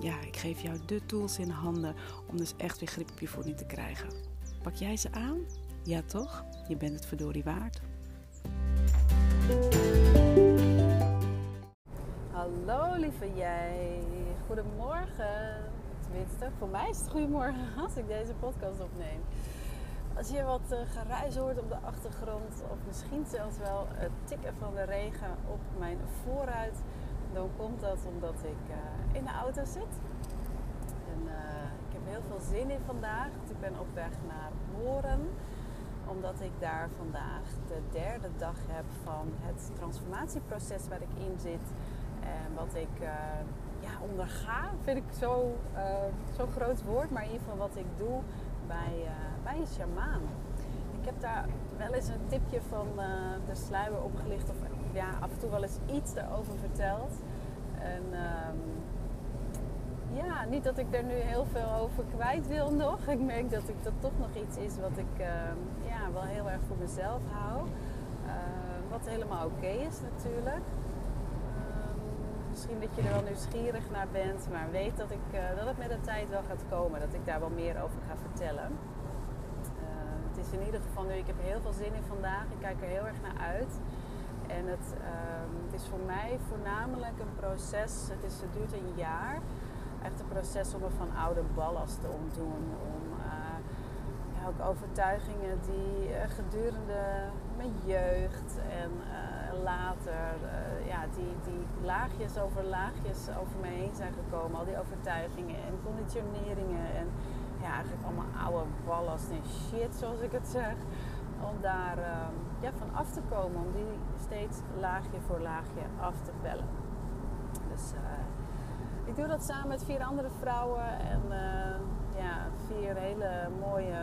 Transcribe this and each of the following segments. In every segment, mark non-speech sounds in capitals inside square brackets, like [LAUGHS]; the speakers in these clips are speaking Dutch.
ja, ik geef jou de tools in handen om dus echt weer grip op je voeding te krijgen. Pak jij ze aan? Ja toch? Je bent het verdorie waard. Hallo lieve jij. Goedemorgen. Tenminste, voor mij is het goedemorgen als ik deze podcast opneem. Als je wat uh, geruis hoort op de achtergrond, of misschien zelfs wel het tikken van de regen op mijn voorruit, dan komt dat omdat ik uh, in de auto zit. En uh, ik heb heel veel zin in vandaag. Ik ben op weg naar Horen. Omdat ik daar vandaag de derde dag heb van het transformatieproces waar ik in zit. En wat ik uh, ja, onderga, vind ik zo'n zo groot woord. Maar in ieder geval wat ik doe bij, bij een shamaan. Ik heb daar wel eens een tipje van de sluier opgelicht. Of ja, af en toe wel eens iets erover verteld. En um, ja, niet dat ik er nu heel veel over kwijt wil nog. Ik merk dat ik dat toch nog iets is wat ik uh, ja, wel heel erg voor mezelf hou. Uh, wat helemaal oké is natuurlijk. Ehm, misschien dat je er wel nieuwsgierig naar bent, maar weet dat, ik, uh, dat het met de tijd wel gaat komen. Dat ik daar wel meer over ga vertellen. Ehm, het is in ieder geval nu, ik heb heel veel zin in vandaag. Ik kijk er heel erg naar uit. En het, uh, het, is voor mij voornamelijk een proces, het, is, het duurt een jaar. Echt een proces om me van oude ballast te ontdoen. Om ja, ook overtuigingen die uh, gedurende mijn jeugd en uh, later, ja, die, die laagjes over laagjes over me heen zijn gekomen. Al die overtuigingen en conditioneringen en ja, eigenlijk allemaal oude ballast en shit zoals ik het zeg om daar uh, ja, van af te komen. Om die steeds laagje voor laagje af te bellen. Dus uh, ik doe dat samen met vier andere vrouwen. En uh, ja, vier hele mooie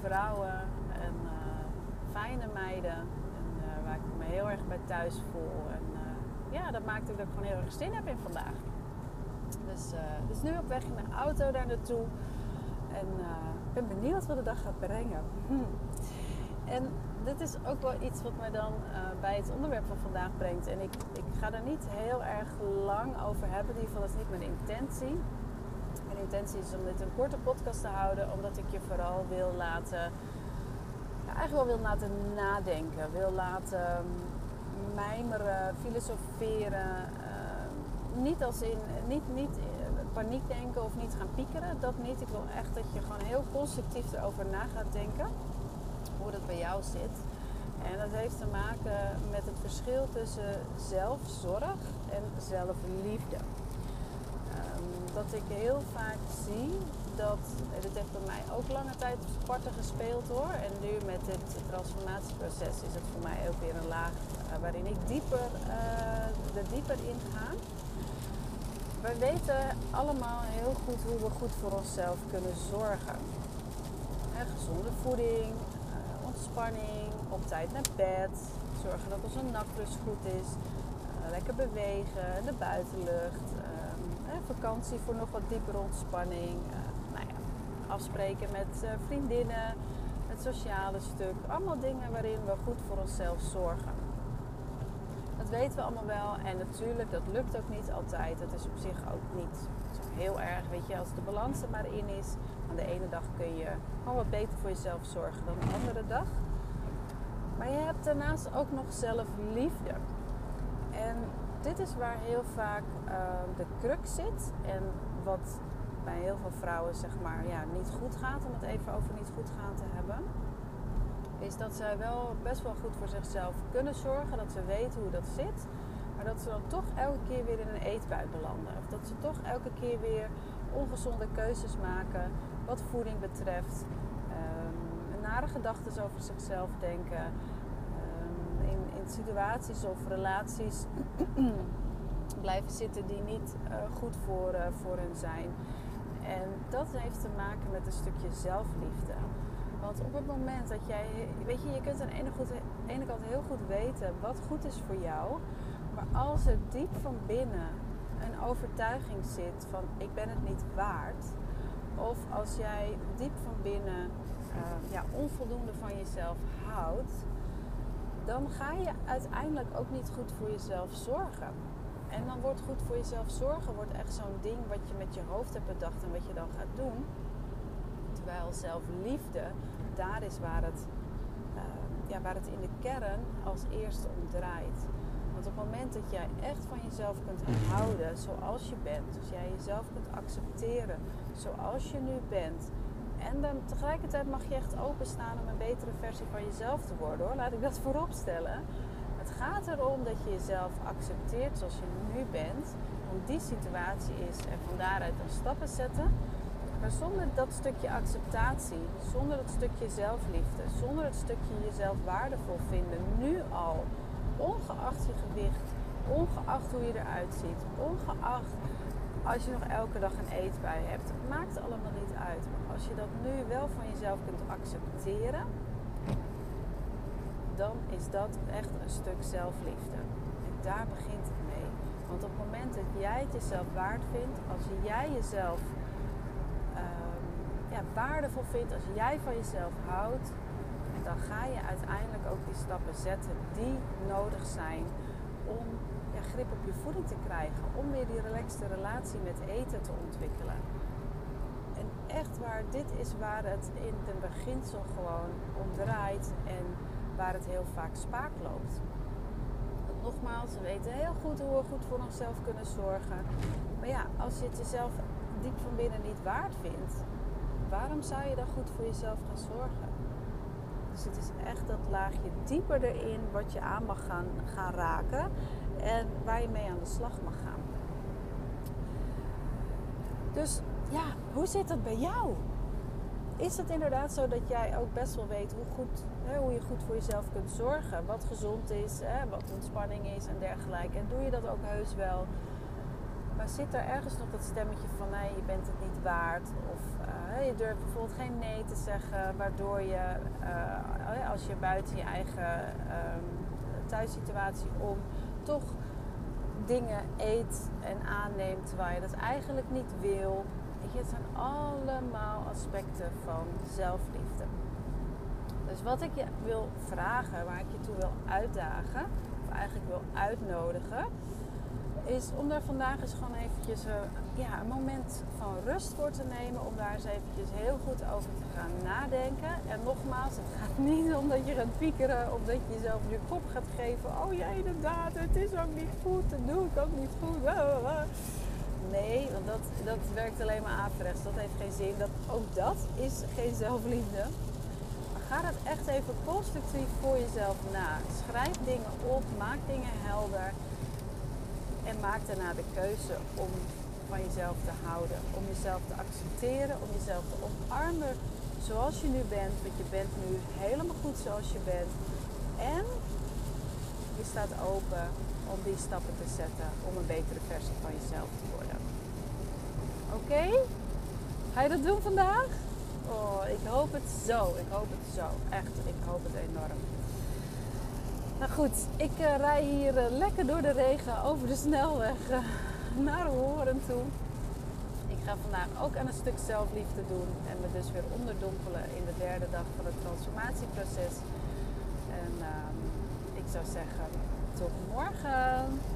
vrouwen. En fijne meiden. En, waar ik me heel erg bij thuis voel. En ja, dat maakt ook dat ik gewoon heel erg zin heb in vandaag. Dus, dus nu op weg in de auto daar naartoe. En ik ben benieuwd wat de dag gaat brengen. En dit is ook wel iets wat mij dan uh, bij het onderwerp van vandaag brengt. En ik, ik ga er niet heel erg lang over hebben. In ieder geval, is niet mijn intentie. Mijn intentie is om dit een korte podcast te houden, omdat ik je vooral wil laten, ja, eigenlijk wel wil laten nadenken. Wil laten mijmeren, filosoferen. Uh, niet als in, niet, niet paniek denken of niet gaan piekeren. Dat niet. Ik wil echt dat je gewoon heel constructief erover na gaat denken hoe dat bij jou zit. En dat heeft te maken met het verschil tussen zelfzorg en zelfliefde. Um, dat ik heel vaak zie dat, dit heeft bij mij ook lange tijd parten gespeeld hoor. En nu met dit transformatieproces is het voor mij ook weer een laag uh, waarin ik dieper, uh, er dieper in ga. We weten allemaal heel goed hoe we goed voor onszelf kunnen zorgen. gezonde voeding, op tijd naar bed, zorgen dat onze nachtrust goed is, uh, lekker bewegen, de buitenlucht, uh, vakantie voor nog wat diepere ontspanning, uh, nou ja, afspreken met uh, vriendinnen, het sociale stuk, allemaal dingen waarin we goed voor onszelf zorgen. Dat weten we allemaal wel en natuurlijk, dat lukt ook niet altijd. Dat is op zich ook niet heel erg, weet je, als de balans er maar in is. Aan de ene dag kun je gewoon wat beter voor jezelf zorgen dan de andere dag. Maar je hebt daarnaast ook nog zelfliefde. En dit is waar heel vaak uh, de crux zit. En wat bij heel veel vrouwen zeg maar ja, niet goed gaat, om het even over niet goed gaan te hebben. Is dat zij wel best wel goed voor zichzelf kunnen zorgen. Dat ze weten hoe dat zit. Maar dat ze dan toch elke keer weer in een eetbuit belanden. Of dat ze toch elke keer weer ongezonde keuzes maken wat voeding betreft. Gedachten over zichzelf denken. Um, in, in, situaties of relaties [CLEARS THROAT] blijven zitten die niet uh, goed voor, uh, voor hen zijn. En dat heeft te maken met een stukje zelfliefde. Want op het moment dat jij, weet je, je kunt aan de ene kant heel goed weten wat goed is voor jou. Maar als er diep van binnen een overtuiging zit van ik ben het niet waard. Of als jij diep van binnen uh, ja, onvoldoende van jezelf houdt. Dan ga je uiteindelijk ook niet goed voor jezelf zorgen. En dan wordt goed voor jezelf zorgen wordt echt zo'n ding wat je met je hoofd hebt bedacht en wat je dan gaat doen. Terwijl zelfliefde, daar is waar het, uh, ja, waar het in de kern als eerste om draait. Want op het moment dat jij echt van jezelf kunt houden zoals je bent, dus jij jezelf kunt accepteren zoals je nu bent, en dan tegelijkertijd mag je echt openstaan om een betere versie van jezelf te worden hoor. Laat ik dat [LAUGHS] voorop stellen. Het gaat erom dat je jezelf accepteert zoals je nu bent, hoe die situatie is en van daaruit dan stappen zetten. Maar zonder dat stukje acceptatie, zonder dat stukje zelfliefde, zonder het stukje jezelf waardevol vinden, nu al, ongeacht je gewicht, ongeacht hoe je eruit ziet, ongeacht als je nog elke dag een eetbui hebt, maakt allemaal niet uit. Maar als je dat nu wel van jezelf kunt accepteren, dan is dat echt een stuk zelfliefde. En daar begint het mee. Want op het moment dat jij het jezelf waard vindt, als jij jezelf uh, ja, waardevol vindt, als jij van jezelf houdt, dan ga je uiteindelijk ook die stappen zetten die nodig zijn om grip op je voeding te krijgen. Om weer die relaxte relatie met eten te ontwikkelen. En echt waar, dit is waar het in het beginsel gewoon om draait. En waar het heel vaak spaak loopt. Nogmaals, we weten heel goed hoe we goed voor onszelf kunnen zorgen. Maar ja, als je het jezelf diep van binnen niet waard vindt, waarom zou je dan goed voor jezelf gaan zorgen? Dus het is echt dat laagje dieper erin wat je aan mag gaan, gaan raken en waar je mee aan de slag mag gaan. Dus ja, hoe zit het bij jou? is het inderdaad zo dat jij ook best wel weet hoe, goed, hè, hoe je goed voor jezelf kunt zorgen. Wat gezond is, hè, wat ontspanning is en dergelijke. En doe je dat ook heus wel. Maar zit er ergens nog dat stemmetje van nee, je bent het niet waard. Of uh, je durft bijvoorbeeld geen nee te zeggen. Waardoor je uh, als je buiten je eigen um, thuissituatie om toch dingen eet en aanneemt terwijl je dat eigenlijk niet wil het zijn allemaal aspecten van zelfliefde. Dus wat ik je wil vragen, waar ik je toe wil uitdagen, of eigenlijk wil uitnodigen, is om daar vandaag eens gewoon eventjes een, eh, ja, een moment van rust voor te nemen. Om daar eens eventjes heel goed over te gaan nadenken. En nogmaals, het gaat [LAUGHS] niet om dat je gaat piekeren of dat je jezelf je kop gaat geven. Oh ja, inderdaad, het is ook niet goed, dat doe ik ook niet goed. Nee, want dat, dat werkt alleen maar averechts. Dat heeft geen zin. Dat, ook dat is geen zelfliefde. Ga dat echt even constructief voor jezelf na. Schrijf dingen op, maak dingen helder. En maak daarna de keuze om van jezelf te houden. Om jezelf te accepteren, om jezelf te omarmen zoals je nu bent. Want je bent nu helemaal goed zoals je bent. En je staat open om die stappen te zetten om een betere versie van jezelf te worden. Oké? Ga je dat doen vandaag? Oh, ik hoop het zo. Ik hoop het zo. Echt, ik hoop het enorm. Nou goed, ik uh, rij hier uh, lekker door de regen over de snelweg uh, naar Horen toe. Ik ga vandaag ook aan een stuk zelfliefde doen en me dus weer onderdompelen in de derde dag van het transformatieproces. En ehm, ik zou zeggen, tot morgen.